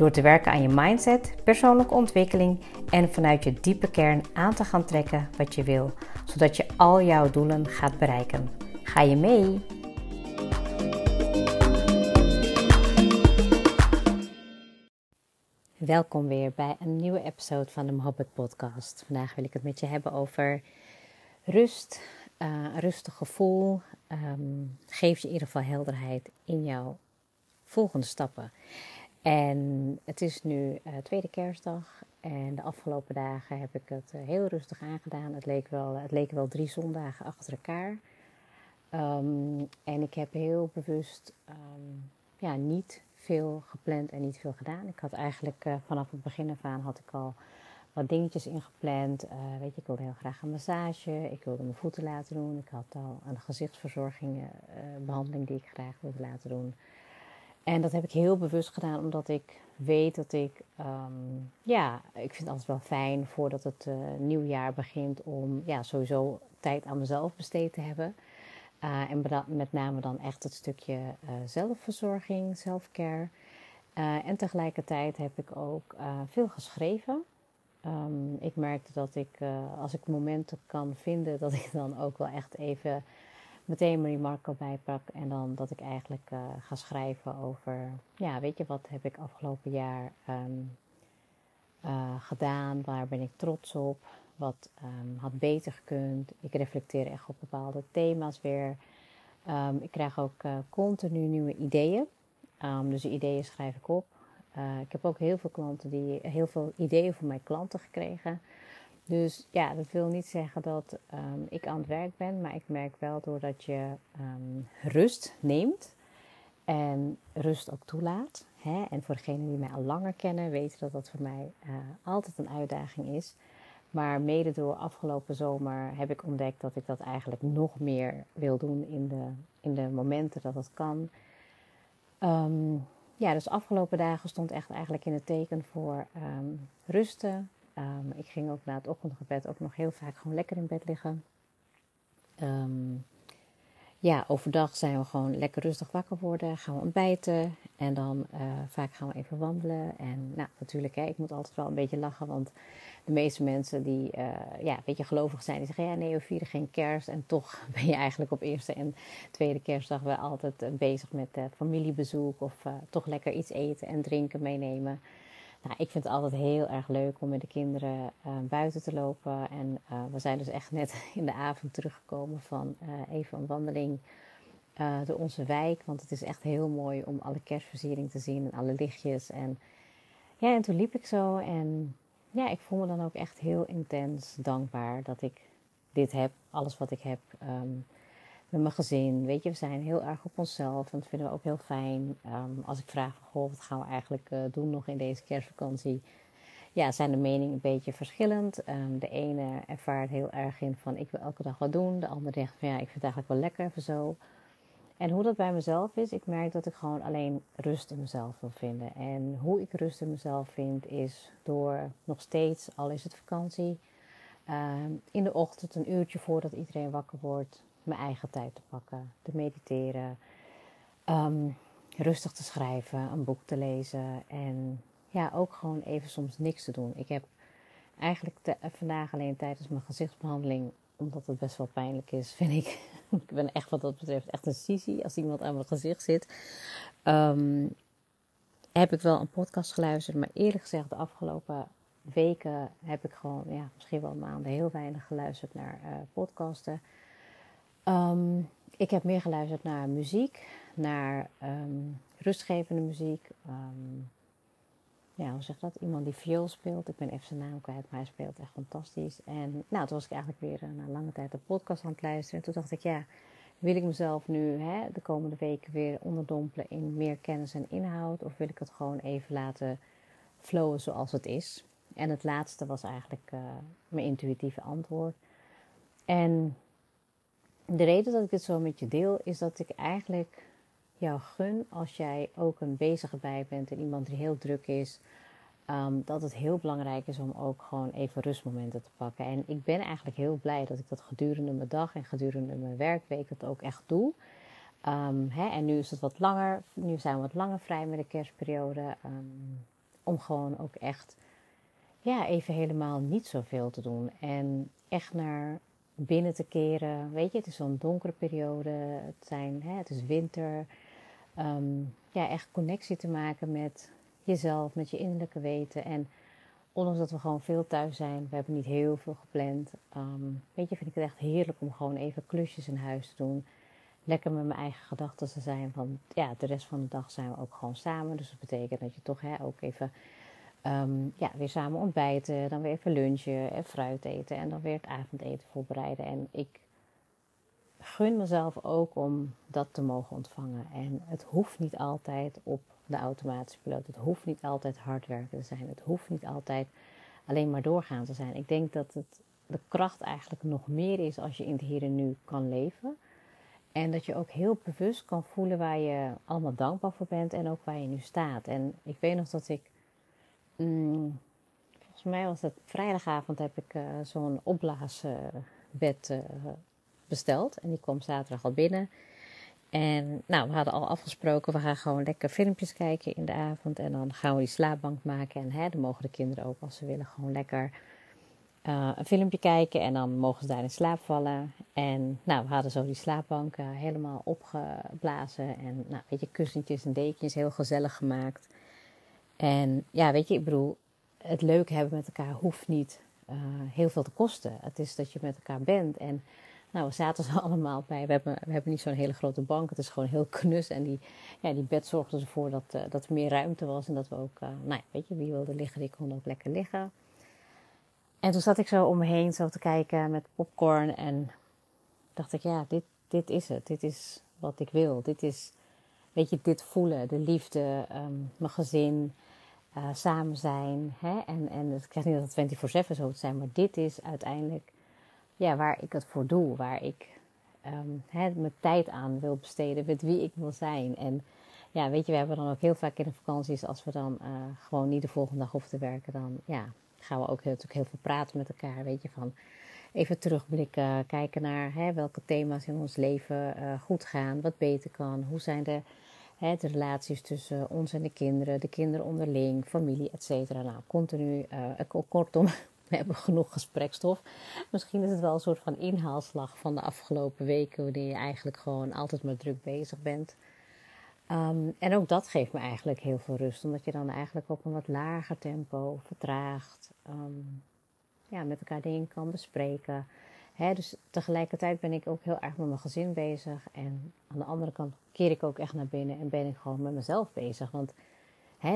Door te werken aan je mindset, persoonlijke ontwikkeling en vanuit je diepe kern aan te gaan trekken wat je wil, zodat je al jouw doelen gaat bereiken. Ga je mee? Welkom weer bij een nieuwe episode van de Mohabbat Podcast. Vandaag wil ik het met je hebben over rust, uh, rustig gevoel. Um, geef je in ieder geval helderheid in jouw volgende stappen. En het is nu uh, tweede kerstdag en de afgelopen dagen heb ik het uh, heel rustig aangedaan. Het leek wel, het leek wel drie zondagen achter elkaar. Um, en ik heb heel bewust um, ja, niet veel gepland en niet veel gedaan. Ik had eigenlijk uh, vanaf het begin af aan had ik al wat dingetjes ingepland. weet je, ik wilde heel graag een massage. Ik wilde mijn voeten laten doen. Ik had al een gezichtsverzorging, behandeling die ik graag wilde laten doen. En dat heb ik heel bewust gedaan, omdat ik weet dat ik, um, ja, ik vind het altijd wel fijn voordat het uh, nieuwjaar begint om, ja, sowieso tijd aan mezelf besteed te hebben. Uh, en met name dan echt het stukje uh, zelfverzorging, selfcare. en tegelijkertijd heb ik ook veel geschreven. Um, ik merkte dat ik, als ik momenten kan vinden, dat ik dan ook wel echt even meteen mijn Marco bijpak. En dan dat ik eigenlijk uh, ga schrijven over, ja, weet je, wat heb ik afgelopen jaar um, uh, gedaan? Waar ben ik trots op? Wat um, had beter gekund? Ik reflecteer echt op bepaalde thema's weer. Um, ik krijg ook uh, continu nieuwe ideeën. dus die ideeën schrijf ik op. ik heb ook heel veel klanten die heel veel ideeën voor mijn klanten gekregen. Dus ja, dat wil niet zeggen dat um, ik aan het werk ben, maar ik merk wel doordat je um, rust neemt en rust ook toelaat. Hè? En voor degenen die mij al langer kennen, weten dat dat voor mij uh, altijd een uitdaging is. Maar mede door afgelopen zomer heb ik ontdekt dat ik dat eigenlijk nog meer wil doen in de, in de momenten dat het kan. Um, ja, dus afgelopen dagen stond echt eigenlijk in het teken voor rusten, Um, ik ging ook na het ochtendgebed ook nog heel vaak gewoon lekker in bed liggen. Um, ja, overdag zijn we gewoon lekker rustig wakker worden, gaan we ontbijten en dan uh, vaak gaan we even wandelen. En nou, natuurlijk, hè, ik moet altijd wel een beetje lachen, want de meeste mensen die uh, ja, een beetje gelovig zijn, die zeggen ja, nee, we vieren geen kerst. En toch ben je eigenlijk op eerste en tweede kerstdag wel altijd uh, bezig met familiebezoek of toch lekker iets eten en drinken meenemen. Nou, ik vind het altijd heel erg leuk om met de kinderen uh, buiten te lopen. En uh, we zijn dus echt net in de avond teruggekomen van uh, even een wandeling door onze wijk. Want het is echt heel mooi om alle kerstversiering te zien en alle lichtjes. En ja, en toen liep ik zo en ja, ik voel me dan ook echt heel intens dankbaar dat ik dit heb, alles wat ik heb. Um, met mijn gezin. Weet je, we zijn heel erg op onszelf en dat vinden we ook heel fijn. Um, als ik vraag, goh, wat gaan we eigenlijk uh, doen nog in deze kerstvakantie? Ja, zijn de meningen een beetje verschillend. Um, de ene ervaart heel erg in van ik wil elke dag wat doen. De andere zegt van ja, ik vind het eigenlijk wel lekker even zo. En hoe dat bij mezelf is, ik merk dat ik gewoon alleen rust in mezelf wil vinden. En hoe ik rust in mezelf vind, is door nog steeds, al is het vakantie, um, in de ochtend een uurtje voordat iedereen wakker wordt, mijn eigen tijd te pakken, te mediteren, um, rustig te schrijven, een boek te lezen en ja, ook gewoon even soms niks te doen. Ik heb eigenlijk vandaag alleen tijdens mijn gezichtsbehandeling, omdat het best wel pijnlijk is, vind ik. ik ben echt wat dat betreft echt een sissy als iemand aan mijn gezicht zit. Um, heb ik wel een podcast geluisterd, maar eerlijk gezegd de afgelopen weken heb ik gewoon, ja, misschien wel maanden heel weinig geluisterd naar uh, podcasten. Um, ik heb meer geluisterd naar muziek, naar um, rustgevende muziek. Um, ja, hoe zeg dat? Iemand die viool speelt. Ik ben even zijn naam kwijt, maar hij speelt echt fantastisch. En nou, toen was ik eigenlijk weer uh, na lange tijd de podcast aan het luisteren. En toen dacht ik, ja, wil ik mezelf nu hè, de komende weken weer onderdompelen in meer kennis en inhoud? Of wil ik het gewoon even laten flowen zoals het is? en het laatste was eigenlijk mijn intuïtieve antwoord. En de reden dat ik dit zo met je deel, is dat ik eigenlijk jou gun als jij ook een bezige bij bent en iemand die heel druk is. Ehm, dat het heel belangrijk is om ook gewoon even rustmomenten te pakken. En ik ben eigenlijk heel blij dat ik dat gedurende mijn dag en gedurende mijn werkweek dat ook echt doe. Ehm, hè, en nu is het wat langer, nu zijn we wat langer vrij met de kerstperiode. Ehm, om gewoon ook echt ja, even helemaal niet zoveel te doen. En echt naar binnen te keren. Weet je, het is zo'n donkere periode. Het, zijn, hè, het is winter. Ehm, ja, echt connectie te maken met jezelf, met je innerlijke weten. En ondanks dat we gewoon veel thuis zijn, we hebben niet heel veel gepland. Um, weet je, vind ik het echt heerlijk om gewoon even klusjes in huis te doen. Lekker met mijn eigen gedachten te zijn. Van ja, de rest van de dag zijn we ook gewoon samen. Dus dat betekent dat je toch hè, ook even um, ja, weer samen ontbijten. Dan weer even lunchen en fruit eten. En dan weer het avondeten voorbereiden. En ik gun mezelf ook om dat te mogen ontvangen. En het hoeft niet altijd op de automatische piloot. Het hoeft niet altijd hard werken te zijn. Het hoeft niet altijd alleen maar doorgaan te zijn. Ik denk dat het de kracht eigenlijk nog meer is als je in het hier en nu kan leven. En dat je ook heel bewust kan voelen waar je allemaal dankbaar voor bent en ook waar je nu staat. En ik weet nog dat ik, mm, volgens mij was het vrijdagavond, heb ik uh, zo'n opblaasbed uh, besteld. En die kwam zaterdag al binnen. En nou, we hadden al afgesproken, we gaan gewoon lekker filmpjes kijken in de avond. En dan gaan we die slaapbank maken. En hè, dan mogen de kinderen ook, als ze willen, gewoon lekker uh, een filmpje kijken. En dan mogen ze daar in slaap vallen. En nou, we hadden zo die slaapbank helemaal opgeblazen. En nou, weet je, kussentjes en dekens, heel gezellig gemaakt. En ja, weet je, ik bedoel, het leuk hebben met elkaar hoeft niet uh, heel veel te kosten. Het is dat je met elkaar bent. En nou, we zaten ze allemaal bij. We hebben, we hebben niet zo'n hele grote bank. Het is gewoon heel knus. En die, ja, die bed zorgde ervoor dat, uh, dat er meer ruimte was. En dat we ook, uh, nou ja, weet je, wie wilde liggen, die kon ook lekker liggen. En toen zat ik zo om me heen zo te kijken met popcorn. En dacht ik, ja, dit, dit is het. Dit is wat ik wil. Dit is, weet je, dit voelen. De liefde, um, mijn gezin, uh, samen zijn. Hè? En, en ik zeg niet dat het 24-7 zo moet zijn. Maar dit is uiteindelijk ja, waar ik het voor doe, waar ik um, hè, mijn tijd aan wil besteden, met wie ik wil zijn. En ja, weet je, we hebben dan ook heel vaak in de vakanties, als we dan uh, gewoon niet de volgende dag hoeven te werken, dan ja, gaan we ook natuurlijk heel veel praten met elkaar. Weet je, van even terugblikken, kijken naar hè, welke thema's in ons leven uh, goed gaan, wat beter kan, hoe zijn de, de relaties tussen ons en de kinderen, de kinderen onderling, familie, et cetera. Nou, continu, uh, kortom, we hebben genoeg gesprekstof. Misschien is het wel een soort van inhaalslag van de afgelopen weken, wanneer je eigenlijk gewoon altijd maar druk bezig bent. Um, en ook dat geeft me eigenlijk heel veel rust, omdat je dan eigenlijk op een wat lager tempo vertraagt. Um, ja, met elkaar dingen kan bespreken. Dus tegelijkertijd ben ik ook heel erg met mijn gezin bezig. En aan de andere kant keer ik ook echt naar binnen en ben ik gewoon met mezelf bezig. Want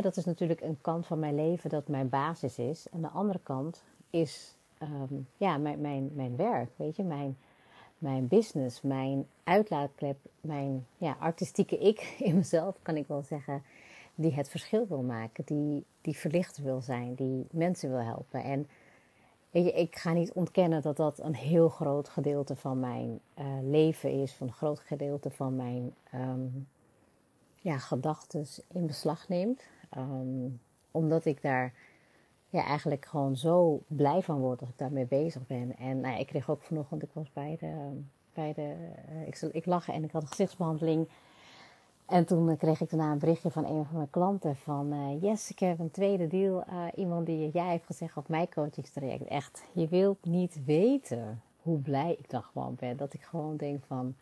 dat is natuurlijk een kant van mijn leven dat mijn basis is. En de andere kant is um, ja, mijn, mijn, mijn werk, weet je, mijn, mijn business, mijn uitlaatklep, mijn ja, artistieke ik in mezelf, kan ik wel zeggen, die het verschil wil maken, die, die verlicht wil zijn, die mensen wil helpen. En ik ga niet ontkennen dat dat een heel groot gedeelte van mijn uh, leven is, van een groot gedeelte van mijn um, ja, gedachten in beslag neemt. Um, omdat ik daar ja, eigenlijk gewoon zo blij van word als ik daarmee bezig ben. En nou ja, ik kreeg ook vanochtend, ik was bij de, bij de uh, ik, ik lag en ik had een gezichtsbehandeling. En toen kreeg ik daarna een berichtje van een van mijn klanten van... Uh, yes, ik heb een tweede deal. Uh, iemand die jij heeft gezegd op mijn coachingstraject. Echt, je wilt niet weten hoe blij ik dan gewoon ben. Dat ik gewoon denk van...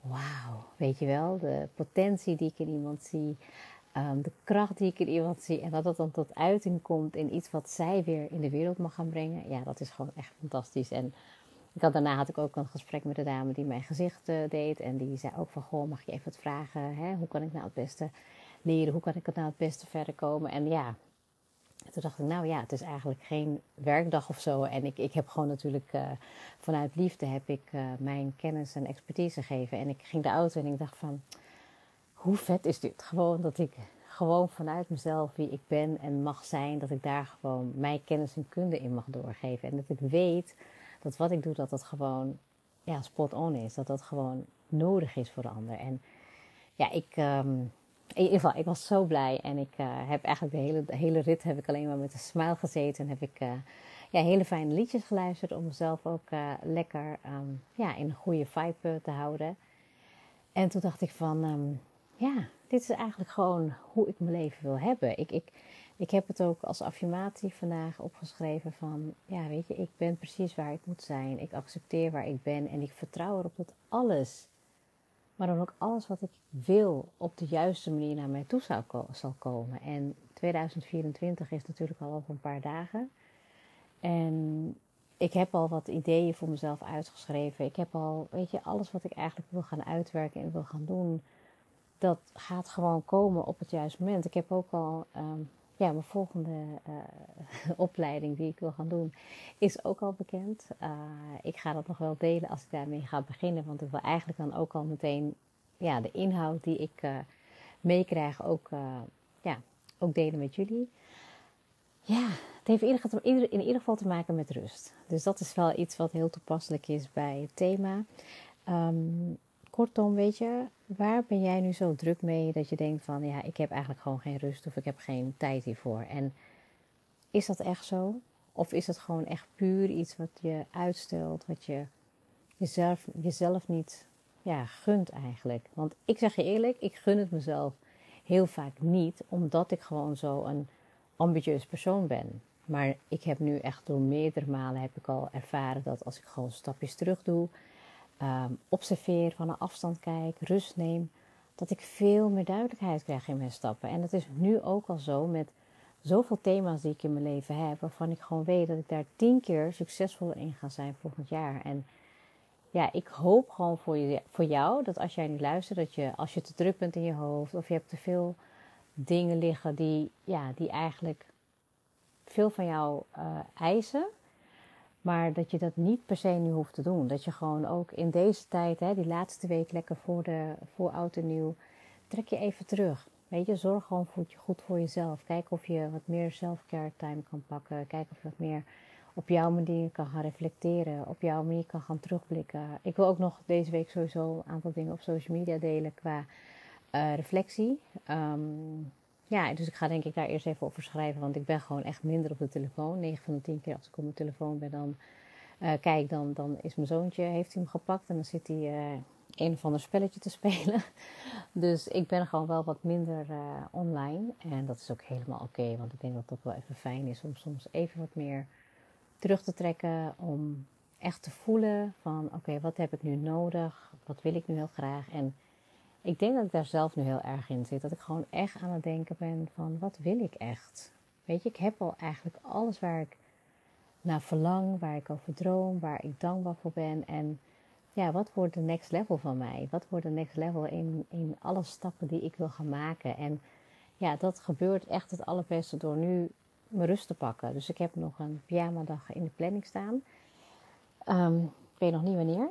Wauw, weet je wel, de potentie die ik in iemand zie. Um, de kracht die ik in iemand zie en dat dat dan tot uiting komt in iets wat zij weer in de wereld mag gaan brengen. Ja, dat is gewoon echt fantastisch. En ik had, daarna had ik ook een gesprek met de dame die mijn gezicht uh, deed. En die zei ook van, goh, mag je even wat vragen? Hè? Hoe kan ik nou het beste leren? Hoe kan ik het nou het beste verder komen? En ja, toen dacht ik, nou ja, het is eigenlijk geen werkdag of zo. En ik, ik heb gewoon natuurlijk uh, vanuit liefde heb ik uh, mijn kennis en expertise gegeven. En ik ging de auto en ik dacht van hoe vet is dit? Gewoon dat ik gewoon vanuit mezelf wie ik ben en mag zijn, dat ik daar gewoon mijn kennis en kunde in mag doorgeven. En dat ik weet dat wat ik doe, dat dat gewoon ja, spot on is. Dat dat gewoon nodig is voor de ander. En ja, ik, um, in ieder geval, ik was zo blij. En ik uh, heb eigenlijk de hele, hele rit heb ik alleen maar met een smile gezeten. En heb ik uh, ja, hele fijne liedjes geluisterd om mezelf ook uh, lekker um, ja, in een goede vibe te houden. En toen dacht ik van, um, ja, dit is eigenlijk gewoon hoe ik mijn leven wil hebben. Ik, ik, ik heb het ook als affirmatie vandaag opgeschreven van, ja weet je, ik ben precies waar ik moet zijn. Ik accepteer waar ik ben en ik vertrouw erop dat alles, maar dan ook alles wat ik wil, op de juiste manier naar mij toe zal, zal komen. En 2024 is natuurlijk al over een paar dagen. En ik heb al wat ideeën voor mezelf uitgeschreven. Ik heb al, weet je, alles wat ik eigenlijk wil gaan uitwerken en wil gaan doen dat gaat gewoon komen op het juiste moment. Ik heb ook al, um, ja, mijn volgende uh, opleiding die ik wil gaan doen, is ook al bekend. Uh, ik ga dat nog wel delen als ik daarmee ga beginnen, want ik wil eigenlijk dan ook al meteen, ja, de inhoud die ik uh, meekrijg ook, ja, ook delen met jullie. Ja, het heeft in ieder geval te maken met rust. Dus dat is wel iets wat heel toepasselijk is bij het thema. Um, kortom, weet je, waar ben jij nu zo druk mee dat je denkt van ja, ik heb eigenlijk gewoon geen rust of ik heb geen tijd hiervoor? En is dat echt zo? Of is het gewoon echt puur iets wat je uitstelt, wat je jezelf, jezelf niet ja, gunt eigenlijk? Want ik zeg je eerlijk, ik gun het mezelf heel vaak niet, omdat ik gewoon zo een ambitieus persoon ben. Maar ik heb nu echt door meerdere malen heb ik al ervaren dat als ik gewoon stapjes terug doe, um, observeer, van een afstand kijk, rust neem, dat ik veel meer duidelijkheid krijg in mijn stappen. En dat is nu ook al zo met zoveel thema's die ik in mijn leven heb, waarvan ik gewoon weet dat ik daar tien keer succesvoller in ga zijn volgend jaar. En ja, ik hoop gewoon voor, je, voor jou dat als jij nu luistert, dat je als je te druk bent in je hoofd of je hebt te veel dingen liggen die, ja, die eigenlijk veel van jou uh, eisen, maar dat je dat niet per se nu hoeft te doen. Dat je gewoon ook in deze tijd, hè, die laatste week lekker voor, de, voor oud en nieuw, trek je even terug. Weet je, zorg gewoon voor, goed voor jezelf. Kijk of je wat meer self-care time kan pakken. Kijk of je wat meer op jouw manier kan gaan reflecteren. Op jouw manier kan gaan terugblikken. Ik wil ook nog deze week sowieso een aantal dingen op social media delen qua uh, reflectie. Um, ja, dus ik ga denk ik daar eerst even over schrijven, want ik ben gewoon echt minder op de telefoon. 9 van de 10 keer als ik op mijn telefoon ben, dan uh, kijk, dan, dan is mijn zoontje, heeft hij hem gepakt en dan zit hij uh, een of ander spelletje te spelen. dus ik ben gewoon wel wat minder uh, online en dat is ook helemaal oké, want ik denk dat dat wel even fijn is om soms even wat meer terug te trekken, om echt te voelen van oké, wat heb ik nu nodig, wat wil ik nu heel graag en ik denk dat ik daar zelf nu heel erg in zit. Dat ik gewoon echt aan het denken ben van wat wil ik echt? Weet je, ik heb al eigenlijk alles waar ik naar verlang, waar ik over droom, waar ik dankbaar voor ben. En ja, wat wordt de next level van mij? Wat wordt de next level in, in alle stappen die ik wil gaan maken? En ja, dat gebeurt echt het allerbeste door nu mijn rust te pakken. Dus ik heb nog een pyjama dag in de planning staan. Um, ik weet nog niet wanneer.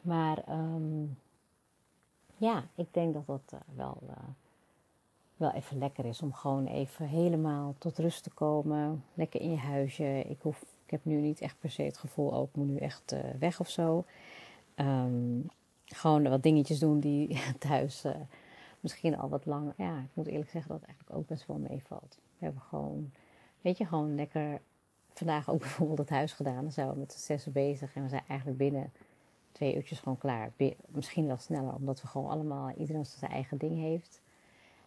Maar um, ja, ik denk dat dat uh, wel, uh, wel even lekker is om gewoon even helemaal tot rust te komen. Lekker in je huisje. Ik, hoef, ik heb nu niet echt per se het gevoel, ook oh, moet nu echt uh, weg of zo. Um, gewoon wat dingetjes doen die thuis misschien al wat langer. Ja, ik moet eerlijk zeggen dat het eigenlijk ook best wel meevalt. We hebben gewoon, weet je, gewoon lekker vandaag ook bijvoorbeeld het huis gedaan. Dan zijn we met de zes bezig en we zijn eigenlijk binnen twee uurtjes gewoon klaar. Misschien wel sneller, omdat we gewoon allemaal, iedereen zijn eigen ding heeft.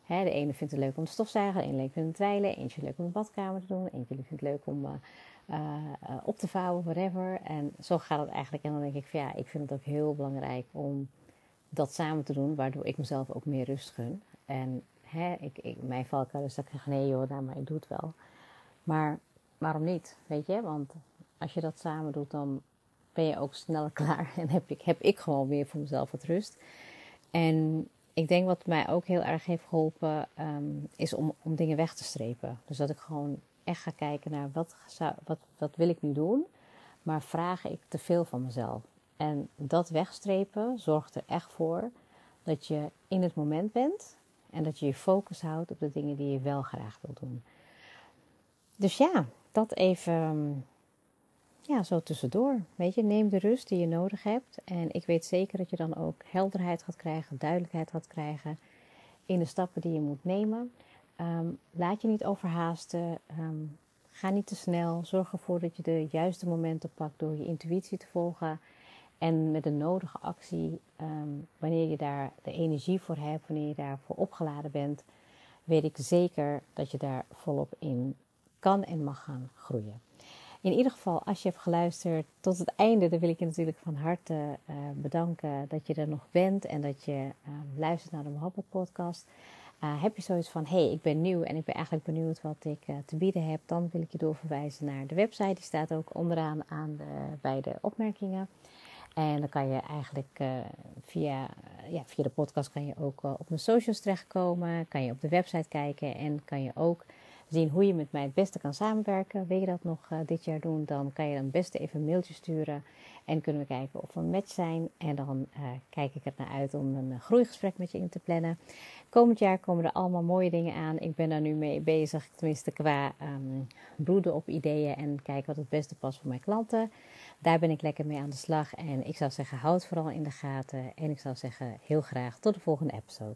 Hè, de ene vindt het leuk om te stofzuigen, de ene vindt het dweilen, eentje leuk om de badkamer te doen, eentje vindt het leuk om uh, uh, op te vouwen, whatever. En zo gaat het eigenlijk. En dan denk ik van ja, ik vind het ook heel belangrijk om dat samen te doen, waardoor ik mezelf ook meer rust gun. En hè, ik, ik, mijn valkuil is dat ik zeg, nee joh, nou, maar ik doe het wel. Maar waarom niet, weet je? Want als je dat samen doet, dan ben je ook sneller klaar en heb ik, heb ik gewoon weer voor mezelf wat rust. En ik denk wat mij ook heel erg heeft geholpen, um, is om, om dingen weg te strepen. Dus dat ik gewoon echt ga kijken naar wat, wat, wat wil ik nu doen, maar vraag ik te veel van mezelf. En dat wegstrepen zorgt er echt voor dat je in het moment bent. En dat je je focus houdt op de dingen die je wel graag wilt doen. Dus ja, dat even ja, zo tussendoor. Weet je, neem de rust die je nodig hebt. En ik weet zeker dat je dan ook helderheid gaat krijgen, duidelijkheid gaat krijgen in de stappen die je moet nemen. Ehm, laat je niet overhaasten. Ehm, ga niet te snel. Zorg ervoor dat je de juiste momenten pakt door je intuïtie te volgen. En met de nodige actie, ehm, wanneer je daar de energie voor hebt, wanneer je daarvoor opgeladen bent, weet ik zeker dat je daar volop in kan en mag gaan groeien. In ieder geval, als je hebt geluisterd tot het einde, dan wil ik je natuurlijk van harte uh, bedanken dat je er nog bent en dat je uh, luistert naar de Mohabbat podcast. Uh, heb je zoiets van, hey, ik ben nieuw en ik ben eigenlijk benieuwd wat ik te bieden heb, dan wil ik je doorverwijzen naar de website. Die staat ook onderaan aan de, bij de opmerkingen. En dan kan je eigenlijk via, ja, via de podcast kan je ook op mijn socials terechtkomen. Kan je op de website kijken en kan je ook zien hoe je met mij het beste kan samenwerken. Wil je dat nog uh, dit jaar doen, dan kan je dan het beste even een mailtje sturen. En kunnen we kijken of we een match zijn. En dan uh, kijk ik er naar uit om een uh, groeigesprek met je in te plannen. Komend jaar komen er allemaal mooie dingen aan. Ik ben daar nu mee bezig, tenminste qua um, broeden op ideeën en kijken wat het beste past voor mijn klanten. Daar ben ik lekker mee aan de slag. En ik zou zeggen, houd vooral in de gaten. En ik zou zeggen, heel graag tot de volgende episode.